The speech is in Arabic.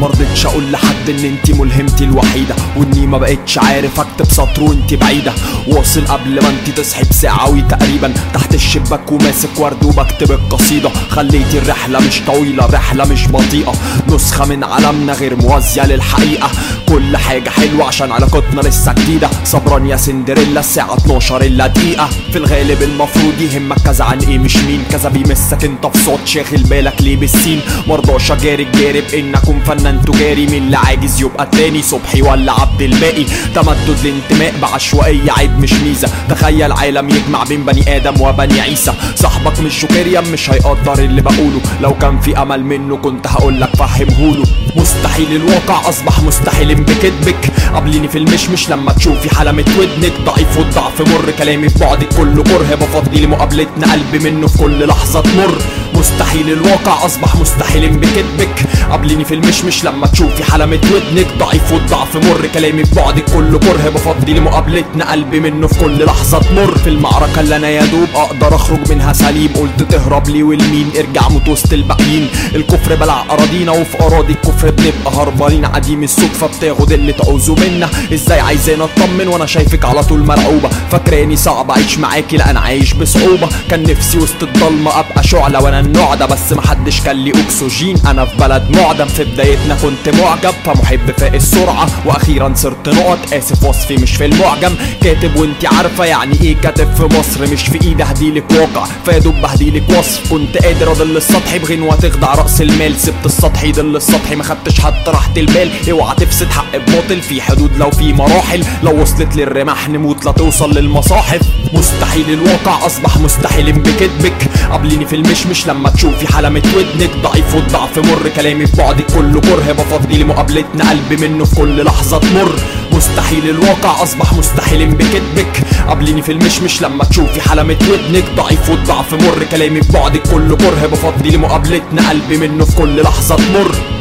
مرضتش أقول لحد ان انتي ملهمتي الوحيدة واني ما بقتش عارف اكتب سطر وانتي بعيدة. واصل قبل ما انتي تصحي بساعة تقريبا. تحت الشباك وماسك ورد وبكتب القصيدة. خليتي الرحلة مش طويلة رحلة مش بطيئة. نسخة من عالمنا غير موازية للحقيقة. كل حاجة حلوة عشان علاقتنا لسه جديدة. صبران يا سندريلا الساعة 12 إلا دقيقة. في الغالب المفروض يهمك كذا عن إيه مش مين. كذا بيمسك انت في صوت شاغل بالك ليه بالسين. مرضاش اجاري الجارب ان أكون فنان. تجاري مين اللي عاجز يبقى التاني صبحي ولا عبد الباقي. تمدد الانتماء بعشوائية عيب مش ميزة. تخيل عالم يجمع بين بني آدم وبني عيسى. صاحبك مش جوكريا مش هيقدر اللي بقوله. لو كان في أمل منه كنت هقولك فهمهوله. مستحيل الواقع أصبح مستحيل بكدبك قابليني في المشمش لما تشوفي حلمة ودنك. ضعيف والضعف مر كلامي في بعدك كله كره. بفضي لمقابلتنا قلبي منه في كل لحظة تمر. مستحيل الواقع أصبح مستحيل بكدبك قابليني في المشمش لما تشوفي حلمة ودنك ضعيف والضعف مر. كلامي في بعدك كله كره بفضي لمقابلتنا قلبي منه في كل لحظة تمر. في المعركة اللي أنا يا دوب أقدر أخرج منها سليم. قلت تهرب لي والمين ارجع موت وسط الباقيين. الكفر بلع أراضينا وفي أراضي الكفر بنبقى هربانين. عديم الصدفة بتاخد اللي تعوزه منا. إزاي عايزين أطمن وأنا شايفك على طول مرعوبة؟ فاكراني صعب أعيش معاكي لا أنا عايش بصعوبة. كان نفسي وسط الضلمة أبقى شعلة وأنا النوع ده بس محدش كان لي أكسجين. أنا في بلد معدم في بدايتنا كنت معجب فمحب فاق السرعة. وأخيرا صرت نقط آسف وصفي مش في المعجم. كاتب وانتي عارفة يعني إيه كاتب في مصر. مش في ايدي اهديلك واقع فيدوب بهديلك وصف. كنت قادر أضل السطحي بغنوة تخدع رأس المال. سبت السطح يضل السطحي ما خدتش حتى راحة البال. اوعى تفسد حق بباطل في حدود لو في مراحل. لو وصلت للرماح نموت لا توصل للمصاحف. مستحيل الواقع أصبح مستحيل بكدبك قابليني في المشمش لما تشوفي حلمة ودنك. ضعيف والضعف مر كلامي في بعدك كله كره بفضي لمقابلتنا قلبي منه في كل لحظة تمر. مستحيل الواقع أصبح مستحيل بكدبك قابليني في المشمش لما تشوفي حلمة ودنك. ضعيف والضعف مر كلامي في بعدك كله كره بفضي لمقابلتنا قلبي منه في كل لحظة تمر.